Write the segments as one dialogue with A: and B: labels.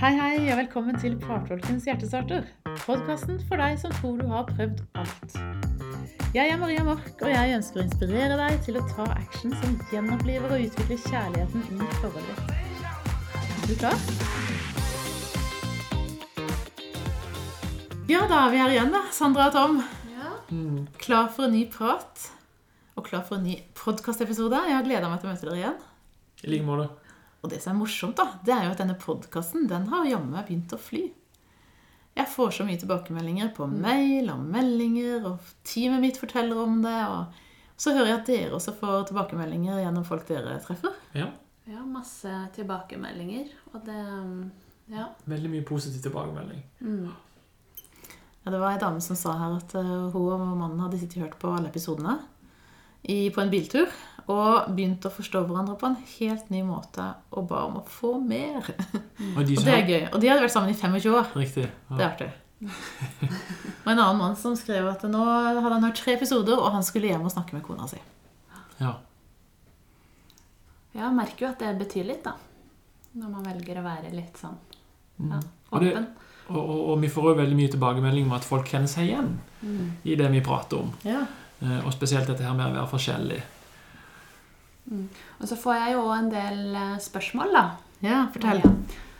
A: Hei, hei, og velkommen til Partolkens hjertestarter. Podkasten for deg som tror du har prøvd alt. Jeg er Maria Mork, og jeg ønsker å inspirere deg til å ta action som gjenoppliver og utvikler kjærligheten i forholdet ditt. Er du klar? Ja, da er vi her igjen, da. Sandra og Tom. Ja. Klar for en ny prat. Og klar for en ny podkastepisode. Jeg har gleda meg til å møte dere igjen.
B: I like måte.
A: Og det som er morsomt, da, det er jo at denne podkasten den har jammen meg begynt å fly. Jeg får så mye tilbakemeldinger på mail og meldinger, og teamet mitt forteller om det. Og så hører jeg at dere også får tilbakemeldinger gjennom folk dere treffer.
B: Ja.
C: Ja, masse tilbakemeldinger. Og det Ja.
B: Veldig mye positiv tilbakemelding.
C: Mm.
A: Ja, det var ei dame som sa her at eh, hun og mannen hadde sittet og hørt på alle episodene i, på en biltur. Og begynte å forstå hverandre på en helt ny måte og ba om å få mer.
B: Og de
A: Og det er gøy. Og de hadde vært sammen i 25 år.
B: Riktig.
A: Det er
B: Ja.
A: artig. Og en annen mann som skrev at nå hadde han hørt tre episoder, og han skulle hjem og snakke med kona si.
B: ja.
C: Jeg merker jo at det betyr litt, da. Når man velger å være litt sånn ja,
B: åpen. Og, det, og, og, og vi får jo veldig mye tilbakemelding om at folk kjenner seg igjen
C: Mm.
B: i det vi prater om.
A: Ja.
B: Eh, Og spesielt dette her med å være forskjellig.
C: Og så får jeg jo òg en del eh, spørsmål, da.
A: ja, fortell.
C: Ja.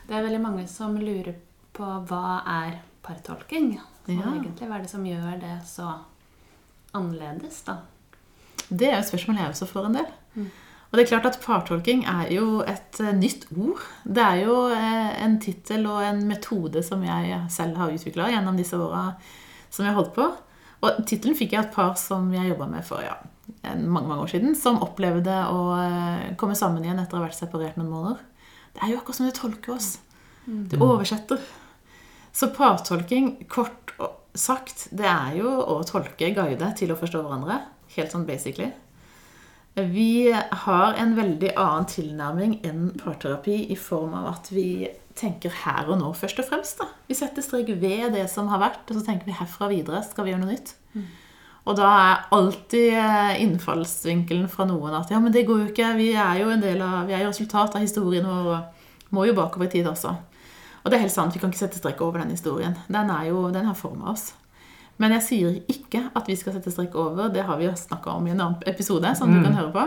C: Det er veldig mange som lurer på hva er partolking? Og
A: Ja.
C: egentlig hva er det som gjør det så annerledes, da?
A: Det er jo et spørsmål jeg også får en del.
C: Mm.
A: Og det er klart at partolking er jo et eh, nytt ord. Det er jo en tittel og en metode som jeg selv har utvikla gjennom disse åra som jeg har holdt på. Og tittelen fikk jeg av et par som jeg jobba med for ja, mange mange år siden, som opplevde å eh, komme sammen igjen etter å ha vært separert noen måneder. Det er jo akkurat som du tolker oss. Du oversetter. Så partolking, kort sagt, det er jo å tolke, guide til å forstå hverandre. Helt sånn basically. Vi har en veldig annen tilnærming enn parterapi i form av at vi tenker her og nå først og fremst. da. Vi setter strek ved det som har vært, og så tenker vi herfra videre skal vi gjøre noe nytt. Og da er alltid eh, innfallsvinkelen fra noen at ja, men det går jo ikke, vi er jo en del av, vi er jo resultat av historien vår og må jo bakover i tid også. Og det er helt sant, vi kan ikke sette strek over den historien. Den, er jo, den har forma oss. Men jeg sier ikke at vi skal sette strek over. Det har vi jo snakka om i en annen episode. som du kan høre på.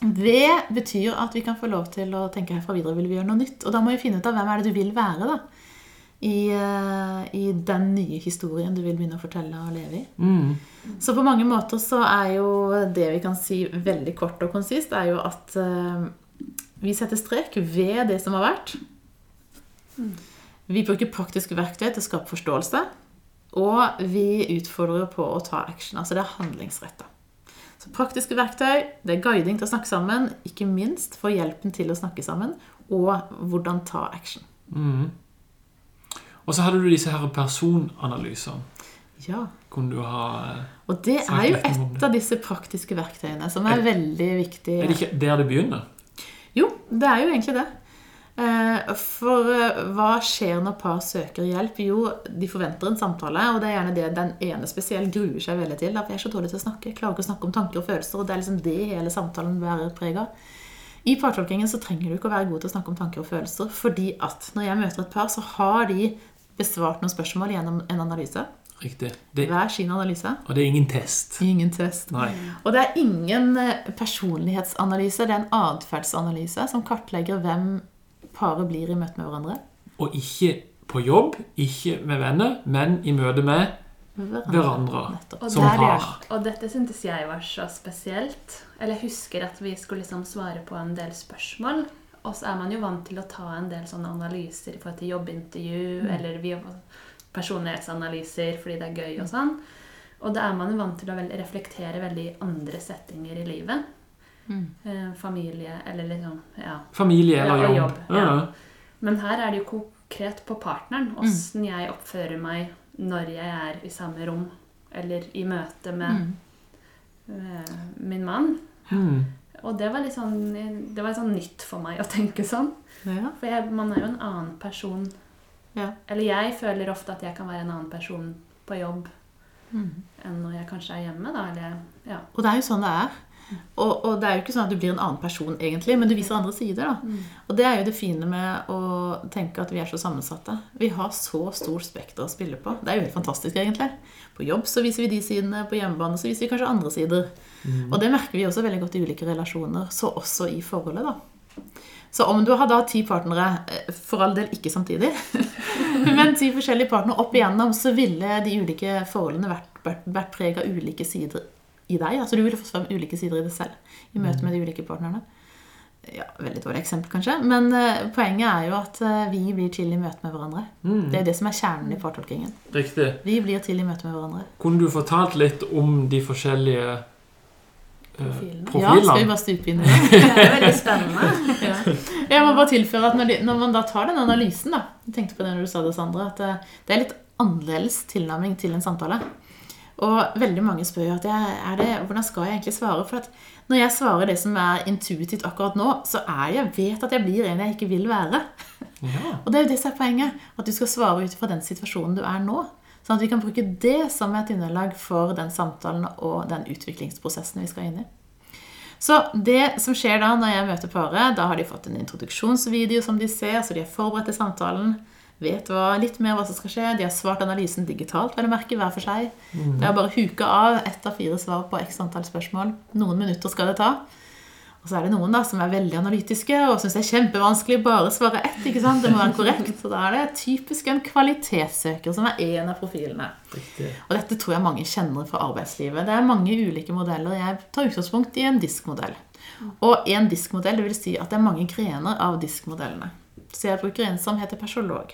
A: Det betyr at vi kan få lov til å tenke herfra videre vil vi gjøre noe nytt. Og da må vi finne ut av hvem er det du vil være da, i, eh, i den nye historien du vil begynne å fortelle og leve i.
B: Mm.
A: Så på mange måter så er jo det vi kan si veldig kort og konsist, er jo at uh, vi setter strek ved det som har vært. Vi bruker praktiske verktøy til å skape forståelse. Og vi utfordrer på å ta action. Altså det er handlingsretta. Så praktiske verktøy, det er guiding til å snakke sammen, ikke minst for hjelpen til å snakke sammen, og hvordan ta action.
B: Mm. Og så hadde du disse her personanalysene.
A: Ja.
B: Kunne du ha eh,
A: Og det er jo et av disse praktiske verktøyene som er veldig viktig.
B: Er det ikke der det begynner?
A: Jo, det er jo egentlig det. Eh, For eh, hva skjer når par søker hjelp? Jo, de forventer en samtale, og det er gjerne det den ene spesielt gruer seg veldig til. At jeg er så dårlig til å snakke. Jeg klarer ikke å snakke om tanker og følelser, og det er liksom det hele samtalen bærer preg av. I partolkingen så trenger du ikke å være god til å snakke om tanker og følelser, fordi at når jeg møter et par, så har de besvart noen spørsmål gjennom en analyse.
B: Riktig. Det,
A: Hver sin analyse.
B: og det er ingen test.
A: Ingen test.
B: Nei.
A: Og det er ingen eh, personlighetsanalyse, det er en atferdsanalyse som kartlegger hvem paret blir i møte med hverandre.
B: Og ikke på jobb, ikke med venner, men i møte med hverandre.
A: Nettopp.
C: Og,
B: Som
C: der,
B: har.
C: og dette syntes jeg var så spesielt. Eller jeg husker at vi skulle liksom svare på en del spørsmål. Og så er man jo vant til å ta en del sånne analyser i forhold til jobbintervju. Eller vi personlighetsanalyser fordi det er gøy og sånn. Og da er man jo vant til å reflektere veldig i andre settinger i livet.
A: Mm.
C: Eh, familie eller liksom Ja.
B: Familie eller jobb.
C: jobb,
B: Ja.
C: ja. Men her er det jo konkret på partneren. Åssen jeg oppfører meg når jeg er i samme rom eller i møte med
A: Mm.
C: eh, min mann.
B: Mm.
C: Og det var litt sånn, det var litt sånn nytt for meg å tenke sånn.
A: Ja.
C: For jeg, man er jo en annen person.
A: Ja.
C: Eller jeg føler ofte at jeg kan være en annen person på jobb
A: Mm.
C: enn når jeg kanskje er hjemme. da, eller ja.
A: Og det er jo sånn det er. Og, og det er jo ikke sånn at du blir en annen person, egentlig, men du viser andre sider. da. Og det er jo det fine med å tenke at vi er så sammensatte. Vi har så stort spekter å spille på. Det er jo helt fantastisk, egentlig. På jobb så viser vi de sidene, på hjemmebane så viser vi kanskje andre sider. Og det merker vi også veldig godt i ulike relasjoner, så også i forholdet, da. Så om du har da ti partnere, eh, for all del ikke samtidig, men ti forskjellige partnere opp igjennom, så ville de ulike forholdene vært, vært, vært preg av ulike sider i deg. Altså du ville fått frem ulike sider i deg selv i møte med de ulike partnerne. Ja, Veldig dårlig eksempel, kanskje. Men uh, poenget er jo at uh, vi blir til i møte med hverandre.
B: Mm.
A: Det er det som er kjernen i partolkingen.
B: Riktig.
A: Vi blir til i møte med hverandre.
B: Kunne du fortalt litt om de forskjellige eh,
C: Profilene.
A: Ja, skal vi bare stupe inn i det?
C: Det er veldig spennende.
A: Ja. Jeg må bare tilføre at når, de, når man da tar den analysen, da Jeg tenkte på det når du sa det, Sandra, at det er litt annerledes tilnærming til en samtale. Og veldig mange spør jo at jeg, er det, hvordan skal jeg egentlig svare? For at når jeg svarer det som er intuitivt akkurat nå, så er jeg vet at jeg blir en jeg ikke vil være.
B: Ja.
A: Og det er jo det som er poenget. At du skal svare ut fra den situasjonen du er nå. Sånn at vi kan bruke det som et underlag for den samtalen og den utviklingsprosessen vi skal inn i. Så det som skjer da når jeg møter paret, da har de fått en introduksjonsvideo som de ser, så de er forberedt til samtalen, vet hva, litt mer hva som skal skje. De har svart analysen digitalt, vel å merke, hver for seg. Det er bare huka av ett av fire svar på x antall spørsmål. Noen minutter skal det ta. Og så er det noen da som er veldig analytiske og syns det er kjempevanskelig bare å svare ett. ikke sant? Det må være korrekt. Så da er det typisk en kvalitetssøker som er én av profilene.
B: Riktig.
A: Og dette tror jeg mange kjenner fra arbeidslivet. Det er mange ulike modeller. Jeg tar utgangspunkt i en diskmodell. Og en diskmodell, det vil si at det er mange grener av diskmodellene. Så jeg bruker en som heter persolog.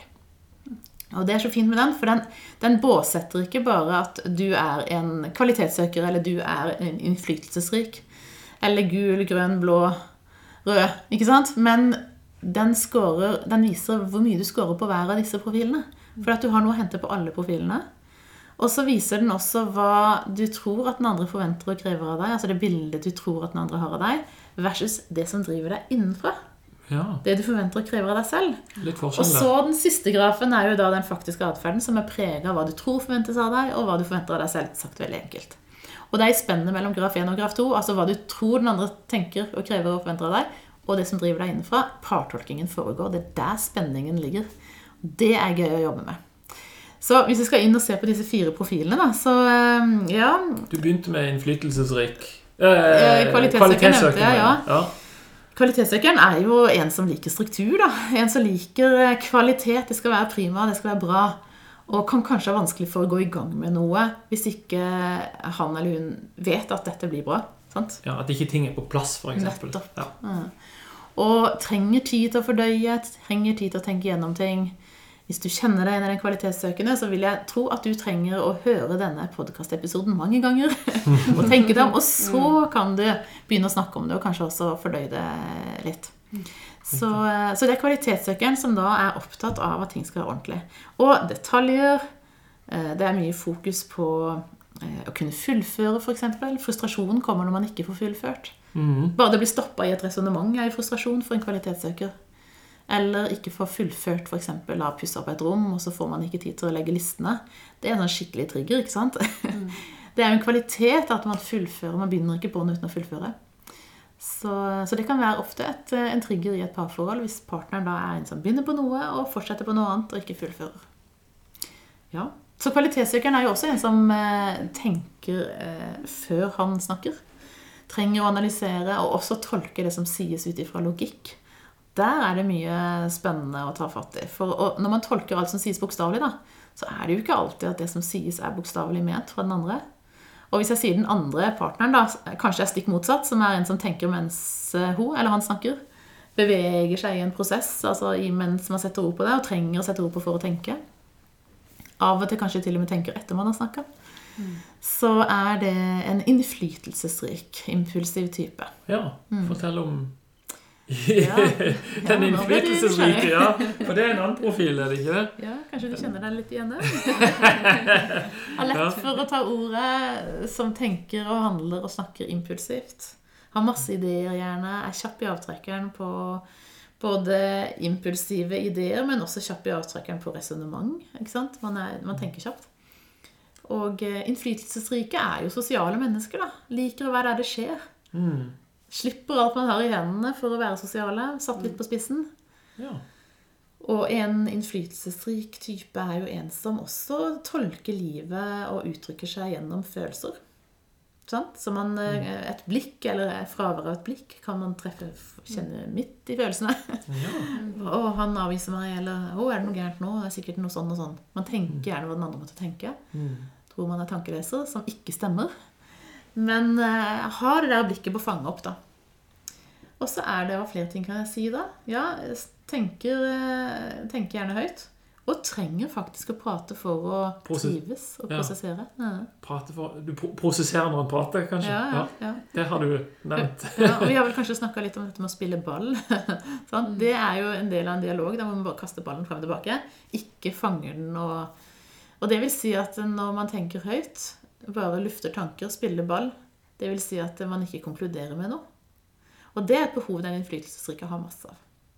A: Og det er så fint med den, for den, den båsetter ikke bare at du er en kvalitetssøker, eller du er en innflytelsesrik, eller gul, grønn, blå, rød, ikke sant? Men den, scorer, den viser hvor mye du scorer på hver av disse profilene. For at du har noe å hente på alle profilene. Og så viser den også hva du tror at den andre forventer og krever av deg, altså det bildet du tror at den andre har av deg, versus det som driver deg innenfra.
B: Ja,
A: Det du forventer og krever av deg selv. Og så den siste grafen er jo da den faktiske atferden, som er prega av hva du tror forventes av deg, og hva du forventer av deg selv. Sagt veldig enkelt. Og det er i spennet mellom graf 1 og graf 2, altså hva du tror den andre tenker og krever og forventer av deg, og det som driver deg innenfra. Partolkingen foregår. Det er der spenningen ligger. Det er gøy å jobbe med. Så hvis vi skal inn og se på disse fire profilene, da, så eh, ja
B: Du begynte med innflytelsesrik
A: Eh, kvalitetssøker nevnte ja.
B: ja.
A: Kvalitetssøkeren er jo en som liker struktur. da. En som liker eh, kvalitet. Det skal være prima, det skal være bra. Og kan kanskje ha vanskelig for å gå i gang med noe hvis ikke han eller hun vet at dette blir bra. sant?
B: ja. At ikke ting er på plass, eksempel.
A: Nettopp.
B: Ja.
A: Og trenger tid til å fordøye, trenger tid til å tenke gjennom ting. Hvis du kjenner deg igjen i den kvalitetssøkende, så vil jeg tro at du trenger å høre denne podkastepisoden mange ganger. og tenke deg om, og så kan du begynne å snakke om det, og kanskje også fordøye det litt. Så, så det er kvalitetssøkeren som da er opptatt av at ting skal være ordentlig. Og detaljer. eh, Det er mye fokus på eh, å kunne fullføre, f.eks. Frustrasjonen kommer når man ikke får fullført.
B: Mhm.
A: Bare det blir stoppa i et resonnement er jo frustrasjon for en kvalitetssøker. Eller ikke få fullført f.eks. av pusse opp et rom, og så får man ikke tid til å legge listene. Det er en sånn skikkelig trigger, ikke sant? Det er jo en kvalitet at man fullfører. Man begynner ikke på noe uten å fullføre. Så, så det kan være ofte et, en trigger i et parforhold hvis partneren da er en som begynner på noe og fortsetter på noe annet og ikke fullfører. Ja. Så kvalitetssøkeren er jo også en som eh, tenker eh, før han snakker. Trenger å analysere og også tolke det som sies ut ifra logikk. Der er det mye spennende å ta fatt i. For når man tolker alt som sies bokstavelig, da, så er det jo ikke alltid at det som sies, er bokstavelig ment fra den andre. Og hvis jeg sier den andre partneren, da, kanskje er stikk motsatt, som er en som tenker mens eh, hun eller han snakker, beveger seg i en prosess altså mens man setter ord på det, og trenger å sette ord på for å tenke. Av og til kanskje til og med tenker etter man har snakka. Så er det en innflytelsesrik, impulsiv type.
B: Ja, fortell om
A: Ja.
B: den innflytelsesrike. Ja, for det er en annen profil, er det ikke det?
A: Ja, kanskje du kjenner deg litt igjen der? Har lett for å ta ordet som tenker og handler og snakker impulsivt. Har masse ideer gjerne, er kjapp i avtrekkeren på både impulsive ideer, men også kjapp i avtrekkeren på resonnement. Man, er- man tenker kjapt. Og eh, innflytelsesrike er jo sosiale mennesker, da. Liker å være der det skjer.
B: Mm.
A: Slipper alt man har i hendene for å være sosiale. Satt litt på spissen.
B: Ja.
A: Og en innflytelsesrik type er jo en som også tolker livet og uttrykker seg gjennom følelser. Sant? Så man, eh, et blikk, eller fravær av et blikk, kan man treffe, kjenne midt i følelsene.
B: ja.
A: Å, han avviser meg, eller å, er det noe gærent nå? Det er sikkert noe sånn og sånn. Man tenker gjerne hva den andre måtte tenke.
B: Mm.
A: Tror man er tankeleser, som ikke stemmer. Men eh, har det der blikket på å fange opp, da. Og så er det hva flere ting kan jeg si da. Ja, jeg tenker, eh, tenker gjerne høyt. Og trenger faktisk å prate for å
B: Proses-
A: trives og
B: Ja.
A: prosessere. Ja,
B: Prate for, du prosesserer når en prater, kanskje?
A: ja, ja. ja.
B: Det har du nevnt.
A: Ja, og vi har vel kanskje snakka litt om dette med å spille ball. sånn? Det er jo en del av en dialog der man bare kaster ballen frem og tilbake. Ikke fanger den og Og det vil si at når man tenker høyt, bare lufter tanker, spiller ball, det vil si at man ikke konkluderer med noe. Og det er et behov den innflytelsesrike har masse av.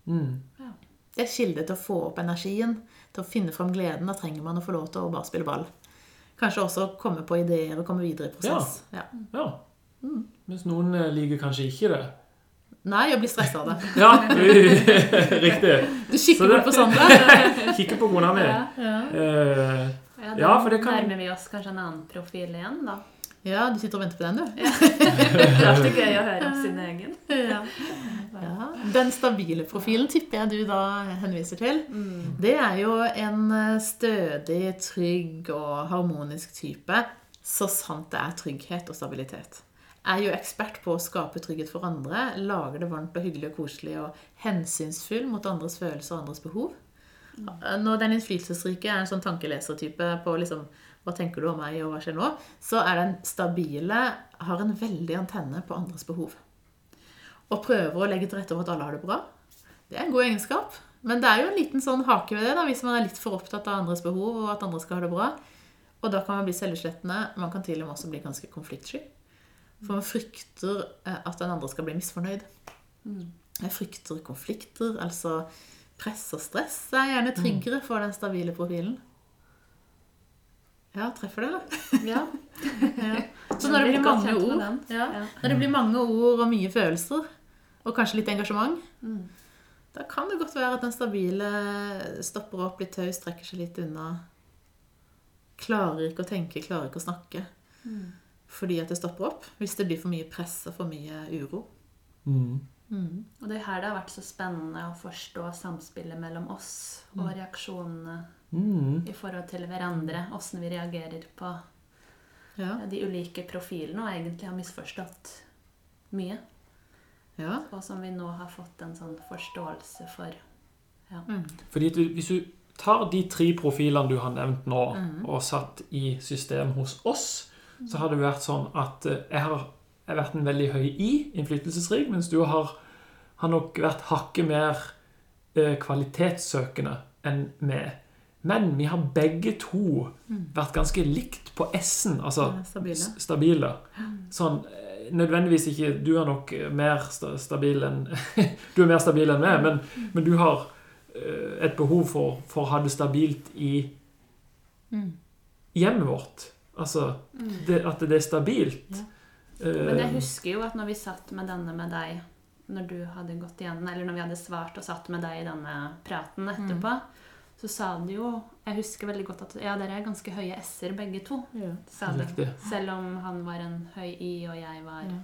B: Mm.
A: Det er kilde til å få opp energien, til å finne fram gleden. Da trenger man å få lov til å bare spille ball. Kanskje også komme på ideer og komme videre i prosess. Ja.
B: Ja.
A: Mm.
B: Mens noen eh, liker kanskje ikke det.
A: Nei, å bli stressa av det.
B: Ja, riktig.
A: Du kikker bort på Sondre.
B: kikker på kona mi.
C: Ja.
A: Ja.
B: Eh,
C: Ja, da
B: Ja, for det kan-
C: nærmer vi oss kanskje en annen profil igjen, da.
A: ja, du sitter og venter på den, du.
C: Det er alltid gøy å høre om sin egen.
A: Ja. Ja. Den stabile profilen tipper jeg du da henviser til.
C: Mm.
A: Det er jo en eh, stødig, trygg og harmonisk type, så sant det er trygghet og stabilitet. Er jo ekspert på å skape trygghet for andre, Lager det varmt og hyggelig og koselig og hensynsfull mot andres følelser og andres behov. Når den innflytelsesrike er en sånn tankelesertype på liksom, hva tenker du om meg, og hva skjer nå, så er den stabile, har en veldig antenne på andres behov. Og prøver å legge til rette for at alle har det bra. Det er en god egenskap. Men det er jo en liten sånn hake ved det, da, hvis man er litt for opptatt av andres behov, og at andre skal ha det bra. Og da kan man bli selvutslettende. Man kan til og med også bli ganske konfliktsky. For man frykter eh, at den andre skal bli misfornøyd. Jeg frykter konflikter, altså press og stress er gjerne tryggere for den stabile profilen. Ja, treffer det, da.
C: Ja.
A: Ja. Så når det blir mange ord, ja, når det blir mange ord og mye følelser, og kanskje litt engasjement,
C: Mm.
A: da kan det godt være at den stabile stopper opp, blir taus, trekker seg litt unna. Klarer ikke å tenke, klarer ikke å snakke.
C: Mm.
A: Fordi at det stopper opp. Hvis det blir for mye press og for mye uro.
B: mm.
A: Mm.
C: Og det er her det har vært så spennende å forstå samspillet mellom oss og reaksjonene
B: Mm.
C: i forhold til hverandre. Åssen vi reagerer på
A: Ja.
C: de ulike profilene og egentlig har misforstått mye.
A: ja.
C: Og som vi nå har fått en sånn forståelse for.
A: Mm.
B: Fordi du- hvis du tar de tre profilene du har nevnt nå,
A: Mhm.
B: og satt i system hos oss, så har det vært sånn at eh, jeg har, har vært en veldig høy I, innflytelsesrik, mens du har, har nok vært hakket mer eh, kvalitetssøkende enn meg. Men vi har begge to vært ganske likt på S-en, altså
A: stabile.
B: stabile. Sånn, eh, nødvendigvis ikke Du er nok mer stabil enn Du er mer stabil enn meg, men, men du har eh, et behov for, for å ha det stabilt i
A: Mm.
B: hjemmet vårt. Altså det, at det er stabilt. Eh,
C: Men jeg husker jo at når vi satt med denne med deg, når du hadde gått igjen, eller når vi hadde svart og satt med deg i denne praten etterpå, så sa du jo Jeg husker veldig godt at ja, dere er ganske høye s-er begge to.
A: Ja.
C: Sa du. Selv om han var en høy i, og jeg var Ja.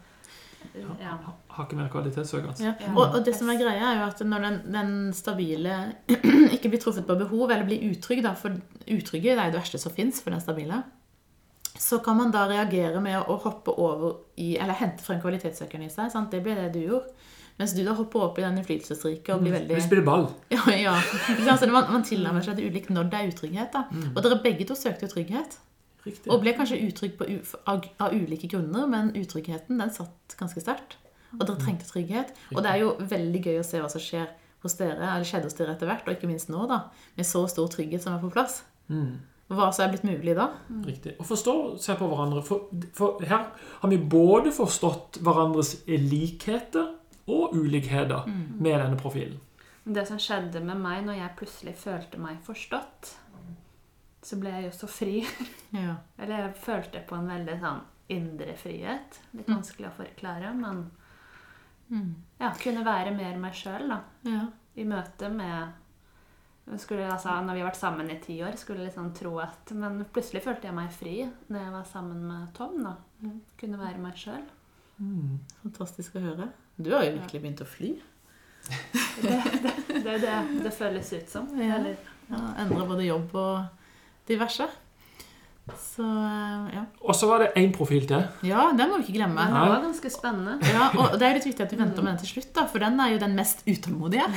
B: Ja. Har ikke mer kvalitetssøkende.
A: Ja.
C: Ja.
A: Og, og det som er greia, er jo at når den, den stabile ikke blir truffet på behov, eller blir utrygg, da, for utrygge er jo det verste som fins for den stabile, så kan man da reagere med å, hoppe over i Eller hente frem kvalitetssøkeren i seg. Sant? Det blir det du gjorde. Mens du da hopper opp i den innflytelsesrike og blir veldig
B: Vi spiller ball.
A: Ja, ja. Altså, man, man tilnærmer seg det ulikt når det er utrygghet. da. Og dere begge to søkte jo trygghet.
B: Riktig.
A: Og ble kanskje utrygg på, av, av ulike grunner, men utryggheten den satt ganske sterkt. Og dere trengte trygghet. Og det er jo veldig gøy å se hva som skjer hos dere, eller skjedde hos dere etter hvert, og ikke minst nå, da, med så stor trygghet som er på plass.
B: Mm.
A: Hva som er blitt mulig da.
B: Riktig. Å forstå se på hverandre. For, for her har vi både forstått hverandres likheter og ulikheter med denne profilen.
C: Det som skjedde med meg når jeg plutselig følte meg forstått, så ble jeg jo så fri.
A: Ja.
C: Eller jeg følte på en veldig sånn indre frihet. Litt
A: Mm.
C: vanskelig å forklare, men
A: Mm.
C: ja, kunne være mer meg sjøl, da.
A: Ja.
C: I møte med skulle, altså, Når vi har vært sammen i ti år, skulle liksom tro at Men plutselig følte jeg meg fri når jeg var sammen med Tom. da. Kunne være meg sjøl.
B: Mm.
A: Fantastisk å høre. Du har jo virkelig begynt å fly.
C: Det, det, det det det føles ut som.
A: Ja.
C: Eller,
A: Ja, Endra både jobb og diverse. Så eh, ja.
B: Og så var det én profil til.
A: Ja, den må vi ikke glemme.
C: det var ganske spennende.
A: Ja, og det er litt viktig at vi venter med den til slutt, da, for den er jo den mest utålmodige.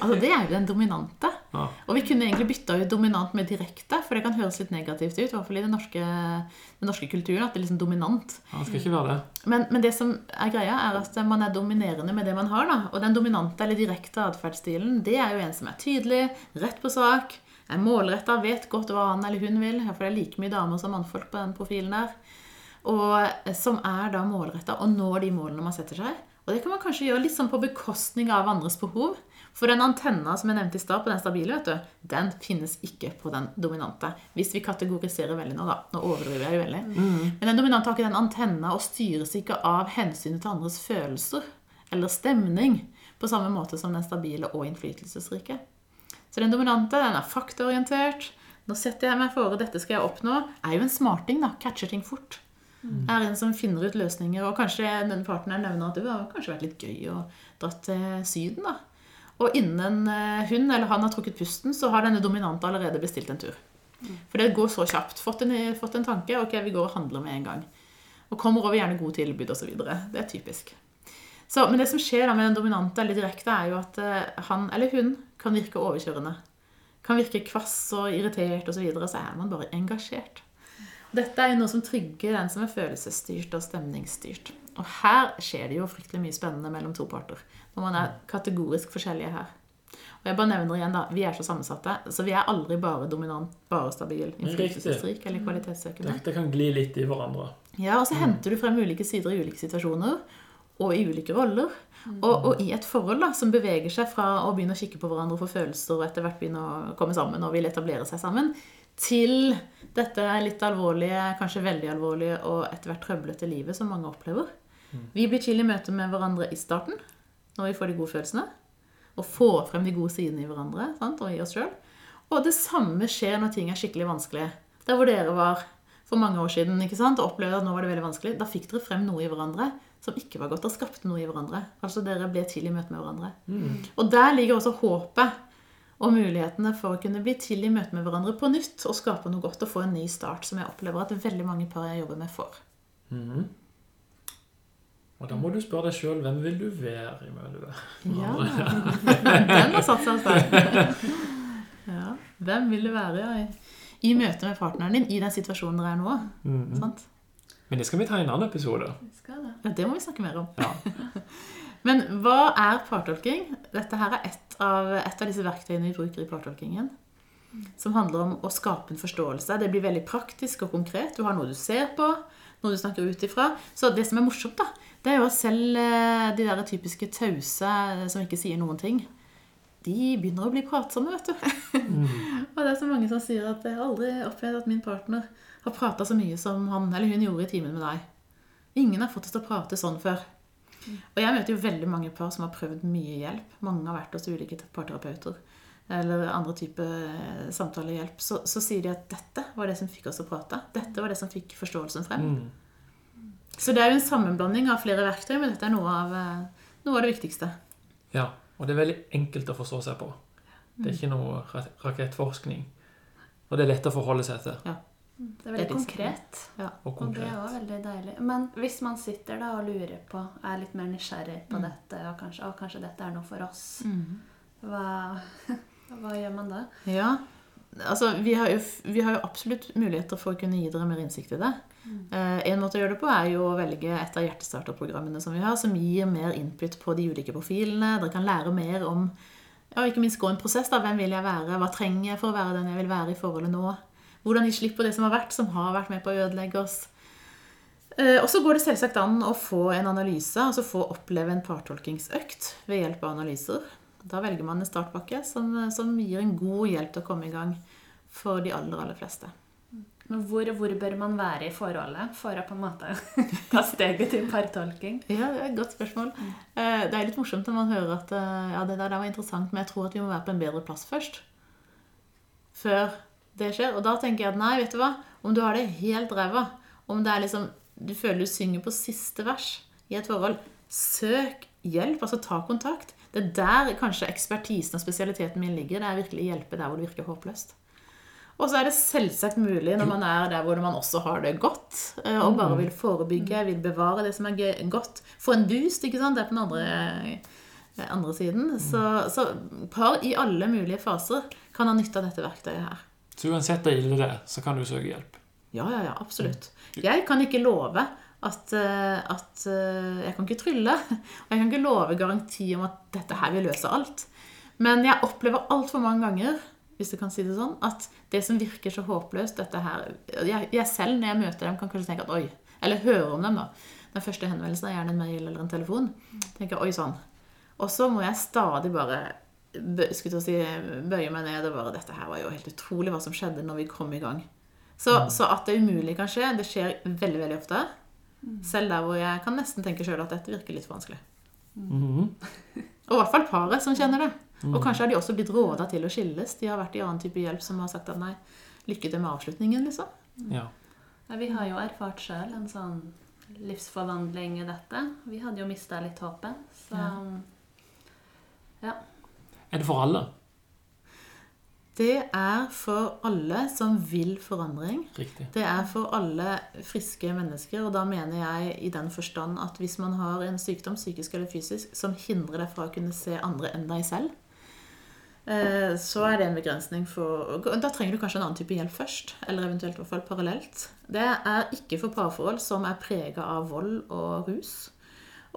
A: Altså, det er jo den dominante.
B: Ja.
A: Og vi kunne egentlig bytta ut dominant med direkte, for det kan høres litt negativt ut. I hvert fall i den norske, den norske kulturen, at det er liksom dominant.
B: Han skal ikke være det.
A: Men, men det som er greia, er at man er dominerende med det man har. da. Og den dominante eller direkte atferdsstilen, det er jo en som er tydelig, rett på sak, er målretta, vet godt hva han eller hun vil. For det er like mye damer som mannfolk på den profilen der. Og eh, som er da målretta og når de målene man setter seg. Og det kan man kanskje gjøre litt sånn på bekostning av andres behov. For den antenna som jeg nevnte i stad, på den stabile, vet du, den finnes ikke på den dominante. Hvis vi kategoriserer veldig nå, da. Nå overdriver jeg jo veldig. Men den dominante har ikke den antenna og styres ikke av hensynet til andres følelser eller stemning på samme måte som den stabile og innflytelsesrike. Så den dominante den er faktaorientert. Nå setter jeg meg for, dette skal jeg oppnå. Er jo en smarting, da. Catcher ting fort. Er en som finner ut løsninger. Og kanskje den partneren nevner at det har kanskje vært litt gøy å dra til Syden, da. Og innen eh, hun eller han har trukket pusten, så har denne dominante allerede bestilt en tur. For det går så kjapt. Fått en, fått en tanke. Ok, vi går og handler med en gang. Og kommer over gjerne gode tilbud osv. Det er typisk. Så, men det som skjer da med den dominante eller direkte, er jo at eh, han eller hun kan virke overkjørende. Kan virke kvass og irritert osv. Så, videre, så er man bare engasjert. Dette er jo noe som trygger den som er følelsesstyrt og stemningsstyrt. Og her skjer det jo fryktelig mye spennende mellom to parter. Når man er kategorisk forskjellige her. Og jeg bare nevner igjen da, Vi er så sammensatte, så vi er aldri bare dominant, bare stabil, innflytelsesrik eller kvalitetssøkende.
B: Dette kan gli litt i hverandre.
A: Ja, og så henter du frem ulike sider i ulike situasjoner og i ulike roller. Og, og i et forhold da, som beveger seg fra å begynne å kikke på hverandre og få følelser og etter hvert begynne å komme sammen og vil etablere seg sammen, til dette litt alvorlige, kanskje veldig alvorlige og etter hvert trøblete livet som mange opplever. Vi blir chill i møte med hverandre i starten, når vi får de gode følelsene. Og får frem de gode sidene i hverandre sant? og i oss sjøl. Og det samme skjer når ting er skikkelig vanskelig. Der hvor dere var for mange år siden ikke sant? og opplevde at nå var det veldig vanskelig, da fikk dere frem noe i hverandre som ikke var godt. og skapte noe i hverandre. Altså dere ble til i møte med hverandre. Og der ligger også håpet og mulighetene for å kunne bli til i møte med hverandre på nytt og skape noe godt og få en ny start, som jeg opplever at veldig mange par jeg jobber med, får.
B: Mm. Og da må du spørre deg sjøl hvem vil du være i møte med
A: Ja, den har satt seg sterkt. Ja. Hvem vil du være i, i møte med partneren din i den situasjonen dere er nå?
B: Mhm.
A: Sant?
B: Men det skal vi ta i en annen episode.
C: Det skal det.
A: Ja, det må vi snakke mer om.
B: Ja.
A: Men hva er partolking? Dette her er et av, et av disse verktøyene vi bruker i partolkingen. Som handler om å skape en forståelse. Det blir veldig praktisk og konkret. Du har noe du ser på, noe du snakker ut ifra. Så det som er morsomt, da, det er jo at selv eh, de der typiske tause eh, som ikke sier noen ting, de begynner å bli pratsomme, vet du. og det er så mange som sier at jeg har aldri opplevd at min partner har prata så mye som han eller hun gjorde i timen med deg. Ingen har fått oss til å prate sånn før. Og jeg møter jo veldig mange par som har prøvd mye hjelp. Mange har vært hos ulike parterapeuter eller andre typer samtalehjelp. Så, så sier de at dette var det som fikk oss å prate. Dette var det som fikk forståelsen frem.
B: Mm.
A: Så det er jo en sammenblanding av flere verktøy, men dette er noe av, eh, noe av det viktigste.
B: Ja, og det er veldig enkelt å forstå seg på. Det er ikke noe rakettforskning. Og det er lett å forholde seg til.
C: Er
A: Det er
C: veldig
A: det er
C: konkret.
A: Ja.
B: Og
C: Og det er
B: konkret.
C: også veldig deilig. Men hvis man sitter da og lurer på, er litt mer nysgjerrig på
A: Mm.
C: dette, og kanskje, å, kanskje dette er noe for oss, hva, hva gjør man da?
A: Ja, altså vi har, jo, vi har jo absolutt muligheter for å kunne gi dere mer innsikt i det. Eh, en måte å gjøre det på er jo å velge et av hjertestarterprogrammene som vi har, som gir mer input på de ulike profilene. Dere kan lære mer om ja, ikke minst gå en prosess. da, Hvem vil jeg være? Hva trenger jeg for å være den jeg vil være i forholdet nå? Hvordan gi slipp på det som har vært, som har vært med på å ødelegge oss. Eh, Og så går det selvsagt an å få en analyse, altså få oppleve en partolkingsøkt ved hjelp av analyser. Da velger man en startpakke som, som gir en god hjelp til å komme i gang for de aller, aller fleste.
C: Men hvor, hvor bør man være i forholdet for å på en måte ta steget til partolking?
A: Ja, det er et godt spørsmål. Eh, Det er litt morsomt når man hører at eh, ja, det der var interessant, men jeg tror at vi må være på en bedre plass først. Før det skjer. Og da tenker jeg at nei, vet du hva? Om du har det helt ræva, om det er liksom du føler du synger på siste vers i et forhold, søk hjelp. Altså ta kontakt. Det er der kanskje ekspertisen og spesialiteten min ligger. Det er virkelig hjelpe der hvor det virker håpløst. Og så er det selvsagt mulig når man er der hvor man også har det godt, eh, og bare vil forebygge, vil bevare det som er godt. Få en boost, ikke sant. Det er på den andre, eh, andre siden. Så, så par i alle mulige faser kan ha nytte av dette verktøyet her.
B: Så uansett hvor ille det er, så kan du søke hjelp.
A: Ja, ja, ja, absolutt. Jeg kan ikke love at, eh, at eh, Jeg kan ikke trylle. Og jeg kan ikke love garanti om at dette her vil løse alt. Men jeg opplever altfor mange ganger hvis du kan si det sånn, at det som virker så håpløst dette her, jeg, jeg selv, når jeg møter dem, kan kanskje tenke at oi Eller høre om dem, da. Den første henvendelsen er gjerne en mail eller en telefon. tenker oi sann. Og så må jeg stadig bare skulle til å si, bøye meg ned og bare Dette her var jo helt utrolig hva som skjedde når vi kom i gang. Så, så at det umulige kan skje, det skjer veldig veldig ofte. Selv der hvor jeg kan nesten tenke sjøl at dette virker litt vanskelig.
B: Mm.
A: Og i hvert fall paret som kjenner det. Og kanskje har de også blitt råda til å skilles. De har vært i annen type hjelp som har sagt at nei, lykke til med avslutningen, liksom.
B: Ja.
C: Ja, vi har jo erfart sjøl en sånn livsforvandling i dette. Vi hadde jo mista litt håpet. Så
B: Er det for alle?
A: Det er for alle som vil forandring.
B: Riktig.
A: Det er for alle friske mennesker, og da mener jeg i den forstand at hvis man har en sykdom, psykisk eller fysisk, som hindrer deg fra å kunne se andre enn deg selv, eh, så er det en begrensning for Da trenger du kanskje en annen type hjelp først, eller eventuelt i hvert fall parallelt. Det er ikke for parforhold som er prega av vold og rus.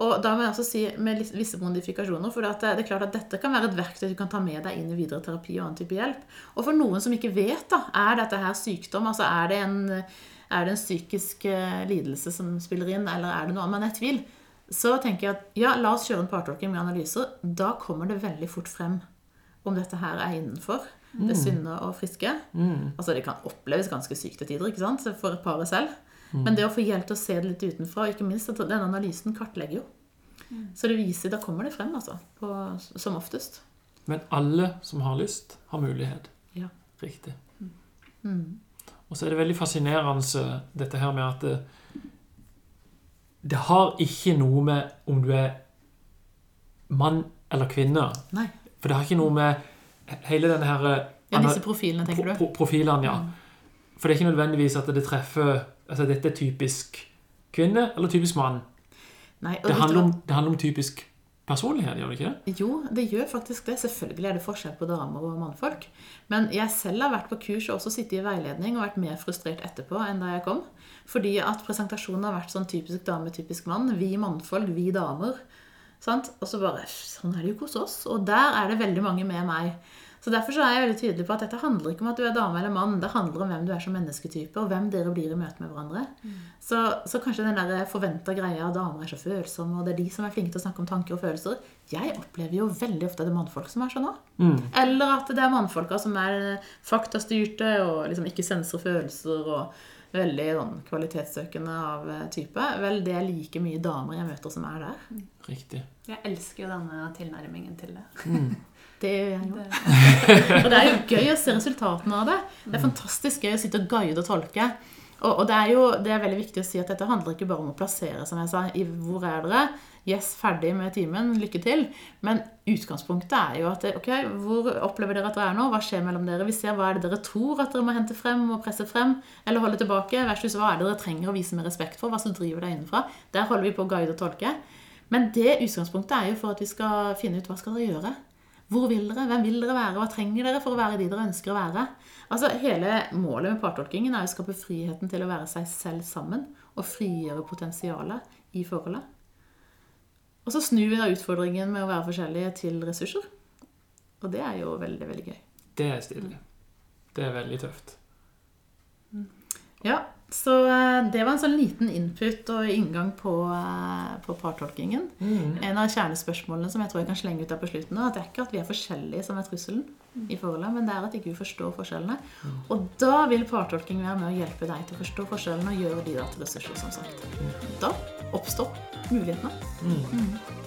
A: Og da må jeg også si med visse modifikasjoner, for det er klart at dette kan være et verktøy du kan ta med deg inn i videre terapi og annen type hjelp. Og for noen som ikke vet, da, er dette her sykdom? Altså er det en, er det en psykisk eh, lidelse som spiller inn, eller er det noe annet? Man er i tvil. Så tenker jeg at ja, la oss kjøre en partolking med analyser. Da kommer det veldig fort frem om dette her er innenfor det sunne og friske.
B: Mm.
A: Altså Det kan oppleves ganske sykt til tider ikke sant? for paret selv. Men det å få hjelp til å se det litt utenfra, og ikke minst at denne analysen kartlegger jo. Så det viser, da kommer det frem, altså. På, som oftest.
B: Men alle som har lyst, har mulighet.
A: Ja.
B: Riktig.
A: Mm.
B: Og så er det veldig fascinerende dette her med at det, det har ikke noe med om du er mann eller kvinne.
A: Nei.
B: For det har ikke noe med hele denne her
A: Ja, disse profilene, tenker du?
B: pro profilene, ja. For det er ikke nødvendigvis at det treffer Altså dette er typisk kvinne eller typisk mann.
A: Nei,
B: Det handler om, det handler om typisk personlighet, gjør det ikke det?
A: Jo, det gjør faktisk det. Selvfølgelig er det forskjell på damer og mannfolk. Men jeg selv har vært på kurs og også sittet i veiledning og vært mer frustrert etterpå enn da jeg kom. Fordi at presentasjonen har vært sånn typisk dame, typisk mann. Vi mannfolk, vi damer. Sant? Og så bare Sånn er det jo ikke hos oss. Og der er det veldig mange med meg. Så Derfor så er jeg veldig tydelig på at dette handler ikke om at du er dame eller mann. Det handler om hvem du er som mennesketype, og hvem dere blir i møte med hverandre. Så, så kanskje den der forventa greia at damer er så følsomme, og det er de som er flinke til å snakke om tanker og følelser. Jeg opplever jo veldig ofte at det er mannfolk som er sånn òg.
B: Mm.
A: Eller at det er mannfolka som er faktastyrte og liksom ikke senser følelser og veldig sånn kvalitetssøkende av eh, type. Vel, det er like mye damer jeg møter som er der.
B: Riktig.
C: jeg elsker jo denne tilnærmingen til det.
B: Mm.
A: Det gjør jeg jo. Og det er jo gøy å se resultatene av det. Det er fantastisk gøy å sitte og guide og tolke. Og, og det er jo det er veldig viktig å si at dette handler ikke bare om å plassere, som jeg sa, i hvor er dere? Yes, ferdig med timen. Lykke til. Men utgangspunktet er jo at ok, hvor opplever dere at dere er nå? Hva skjer mellom dere? Vi ser hva er det dere tror at dere må hente frem og presse frem, eller holde tilbake, versus hva er det dere trenger å vise med respekt for, hva som driver deg innenfra. Der holder vi på å guide og tolke. Men det utgangspunktet er jo for at vi skal finne ut hva skal dere gjøre. Hvor vil dere? Hvem vil dere være? Hva trenger dere for å være de dere ønsker å være? Altså, Hele målet med partolkingen er å skape friheten til å være seg selv sammen og frigjøre potensialet i forholdet. Og så snur vi da utfordringen med å være forskjellige til ressurser. Og det er jo veldig, veldig gøy.
B: Det er stilig. Det er veldig tøft.
A: Ja, Så eh, det var en sånn liten input og inngang på, eh, på partolkingen.
B: Mm.
A: En av kjernespørsmålene som jeg tror jeg kan slenge ut der på slutten, at det er ikke at vi er forskjellige som er trusselen i forholdet, men det er at ikke vi forstår forskjellene. Og da vil partolking være med å hjelpe deg til å forstå forskjellene og gjøre de da til ressurser, som sagt. Da oppstår mulighetene.
B: Mm.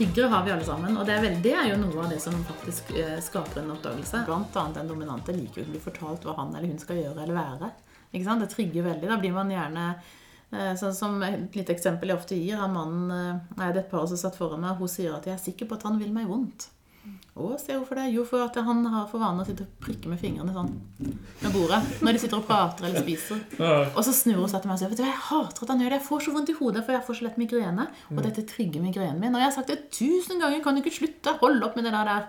A: Triggere har vi alle sammen, og det er, vel, det er jo noe av det som faktisk eh, skaper en oppdagelse. Blant annet den dominante liker jo ikke å bli fortalt hva han eller hun skal gjøre eller være. Det trigger veldig. Da blir man gjerne eh, Sånn som Et lite eksempel jeg ofte gir, er mannen eh, Nei, det et par som satt foran meg. Hun sier at 'jeg er sikker på at han vil meg vondt'. Å, se hvorfor det? Jo, for at han har for vane å sitte og prikke med fingrene sånn med bordet når de sitter og prater eller spiser. Og så snur hun seg til meg og sier vet du, hva, jeg hater at han gjør det. Jeg får så vondt i hodet, for jeg får så lett migrene. Og dette trigger migrenen min. Og jeg har sagt det tusen ganger. Kan du ikke slutte? Hold opp med det der.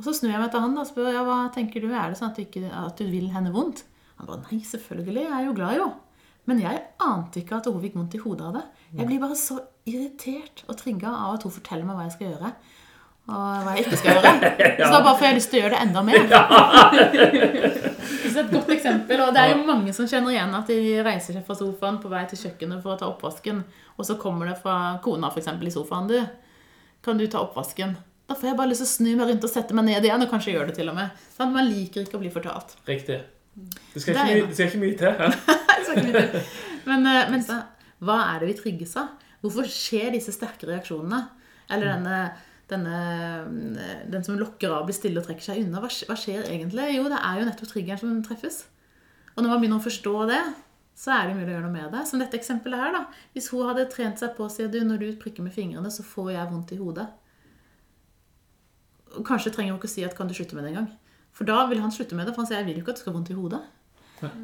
A: Og så snur jeg meg til han da, og spør ja, hva tenker du. Er det sånn at du, ikke, at du vil henne vondt? Han bare nei, selvfølgelig. Jeg er jo glad, jo. Men jeg ante ikke at hun fikk vondt i hodet av det. Jeg blir bare så irritert og trigga av at hun forteller meg hva jeg skal gjøre. Og hva jeg ikke skal gjøre. Så da bare får jeg lyst til å gjøre det enda mer. det er et godt eksempel, og Det er jo mange som kjenner igjen at de reiser seg fra sofaen på vei til kjøkkenet for å ta oppvasken, og så kommer det fra kona eksempel, i sofaen du, kan du ta oppvasken? Da får jeg bare lyst til å snu meg rundt og sette meg ned igjen, og kanskje gjøre det til og med. Sånn, man liker ikke å bli fortalt.
B: Riktig. Det skal,
A: Det skal
B: ikke mye,
A: til.
B: Nei, det skal ikke mye til.
A: Men, eh, men så, hva er det vi trigges av? Hvorfor skjer disse sterke reaksjonene? Eller denne, denne mm, Den som lokker av, blir stille og trekker seg unna. Hva, hva skjer egentlig? Jo, det er jo nettopp triggeren som treffes. Og når man begynner å forstå det, så er det mulig å gjøre noe med det. Som dette eksempelet her, da. Hvis hun hadde trent seg på å si du, når du prikker med fingrene, så får jeg vondt i hodet. Og Kanskje trenger hun ikke å si at kan du slutte med det engang. For da vil han slutte med det, for han sier jeg vil jo ikke at du skal ha vondt i hodet.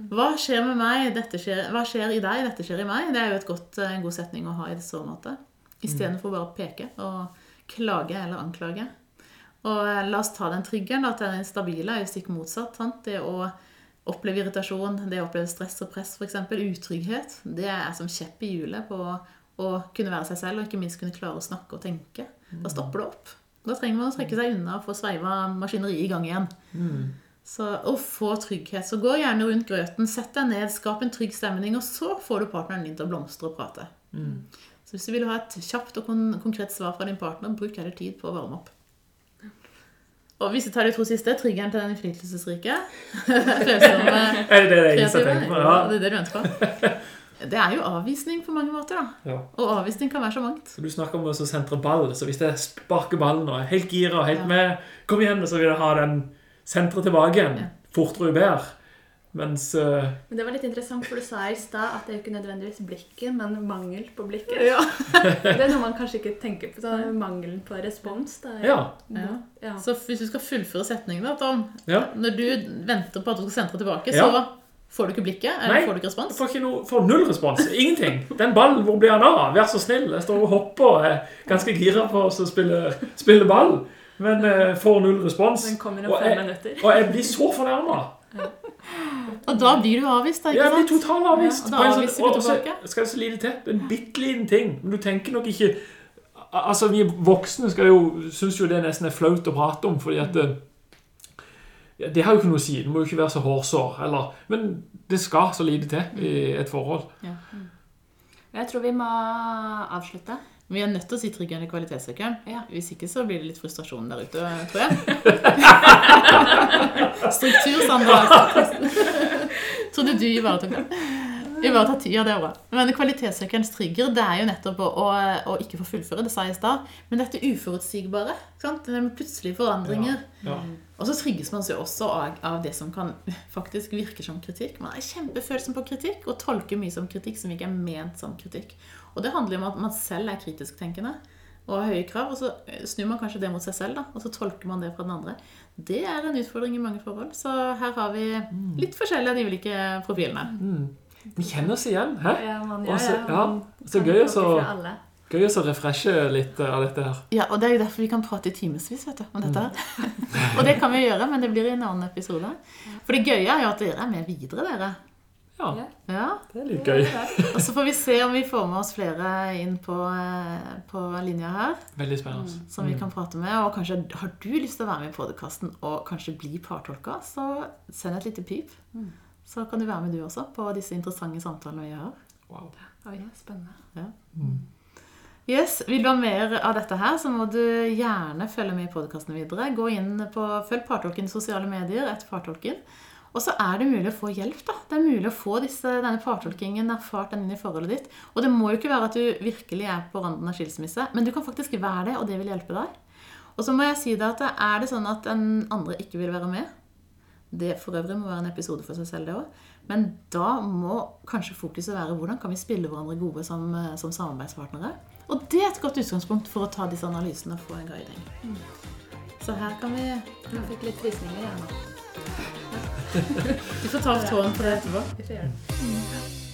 A: Hva skjer med meg? Dette skjer, hva skjer i deg? Dette skjer i meg. Det er jo et godt, en god setning å ha i så måte. Istedenfor bare å peke og klage eller anklage. Og eh, la oss ta den triggeren. At den stabile er jo stikk motsatt. Sant? Det å oppleve irritasjon, det å oppleve stress og press, f.eks. Utrygghet. Det er som kjepp i hjulet på å kunne være seg selv, og ikke minst kunne klare å snakke og tenke. Da stopper det opp. Da trenger man å trekke seg unna og få sveiva maskineriet i gang igjen. Så å få trygghet. Så gå gjerne rundt grøten, sett deg ned, skap en trygg stemning, og så får du partneren din til å blomstre og prate. Så hvis du vil ha et kjapt og kon konkret svar fra din partner, bruk heller tid på å varme opp. Og hvis vi tar de to siste, triggeren til den innflytelsesrike følsomme,
B: Er det det jeg tenker på?
A: ja,
B: Ja.
A: det er det du ønsker på. Det er jo avvisning på mange måter, da.
B: Ja.
A: Og avvisning kan være så mangt.
B: Så Du snakker om å sentre ball. Så hvis jeg sparker ballen og er helt gira og helt med, kom igjen, så vil jeg ha den sentre tilbake igjen.
A: Ja.
B: Fortere og bedre. Mens uh,
C: Men det var litt interessant, for du sa i stad at det er ikke nødvendigvis blikket, men mangel på blikket.
A: Ja.
C: Det er noe man kanskje ikke tenker på. Sånn, mangelen på respons. Da.
B: Ja.
A: Ja.
C: Ja.
A: Så hvis du skal fullføre setningen, da, Tom
B: ja.
A: Når du venter på at du skal sentre tilbake,
B: Ja.
A: så får du ikke blikket? Eller
B: Nei.
A: får du ikke respons?
B: får, ikke noe, får null respons. Ingenting. Den ballen, hvor blir han av? Vær så snill. Jeg står og hopper og er ganske gira på å spille, spille ball, men eh, får null respons.
C: Den kommer
B: Og
C: om fem
B: jeg,
C: minutter.
B: og jeg blir så fornærma.
A: Og da blir du avvist, da, ikke
B: blir
A: sant?
B: totalt avvist.
A: Ja, da
B: sånn- og så skal det så lite til. En bitte liten ting. Men du tenker nok ikke Altså, vi voksne skal jo, syns jo det nesten er flaut å prate om, fordi at det, ja, det har jo ikke noe å si. Det må jo ikke være så hårsår. Eller, men det skal så lite til i et forhold.
C: Jeg tror vi må avslutte.
A: Vi er nødt til å si tryggende i kvalitetssøkeren.
C: Ja.
A: Hvis ikke så blir det litt frustrasjon der ute, tror jeg. Struktur, Sandra. Trodde du ivaretok det. Ivareta tida, det er bra. Men kvalitetssøkerens trigger det er jo nettopp å, å, å ikke få fullføre, det sa jeg i stad. Men dette uforutsigbare. sant? Det med plutselige forandringer.
B: Ja.
A: Og så trigges man seg også av, av det som kan faktisk virke som kritikk. Man er kjempefølsom på kritikk og tolker mye som kritikk som ikke er ment som kritikk. Og det handler jo om at man selv er kritisk tenkende og har høye krav, og så snur man kanskje det mot seg selv, da, og så tolker man det fra den andre. Det er en utfordring i mange forhold. Så her har vi litt forskjellige av de ulike profilene.
B: Vi kjenner oss igjen. Hæ?
C: Ja, man gjør
B: ja,
C: det.
B: ja, så gøy å
C: plukke
B: så-
C: fra alle.
B: Gøy å refreshe litt av dette her.
A: Ja, og det er jo derfor vi kan prate i timevis om dette her. og det kan vi gjøre, men det blir i en annen episode. For det gøye er jo at dere er med videre, dere.
B: Ja,
C: Ja.
A: Ja,
B: det er litt gøy.
A: Og så får vi se om vi får med oss flere inn på, eh, på linja her.
B: Veldig spennende.
A: Som vi kan prate med. Og kanskje har du lyst til å være med i podkasten og kanskje bli partolka, så send et lite pip. så kan du være med du også på disse interessante samtalene vi har.
B: Wow.
C: Oi, spennende.
B: Mm.
A: Yes, Vil du ha mer av dette her, så må du gjerne følge med i podkasten videre. Gå inn på Følg Partolken i sosiale medier etter Partolken. Og så er det mulig å få hjelp. da. Det er mulig å få disse, denne partolkingen erfart den inn i forholdet ditt. Og det må jo ikke være at du virkelig er på randen av skilsmisse, men du kan faktisk være det, og det vil hjelpe deg. Og så må jeg si det at er det sånn at den andre ikke vil være med Det for øvrig må være en episode for seg selv, det òg. Men da må kanskje fokuset være hvordan kan vi spille hverandre gode som, som samarbeidspartnere. Og det er et godt utgangspunkt for å ta disse analysene og få en guiding. Så her kan vi
C: Nå fikk litt visninger igjen nå.
A: Du får ta av tåen på det etterpå.
C: Vi får gjøre det.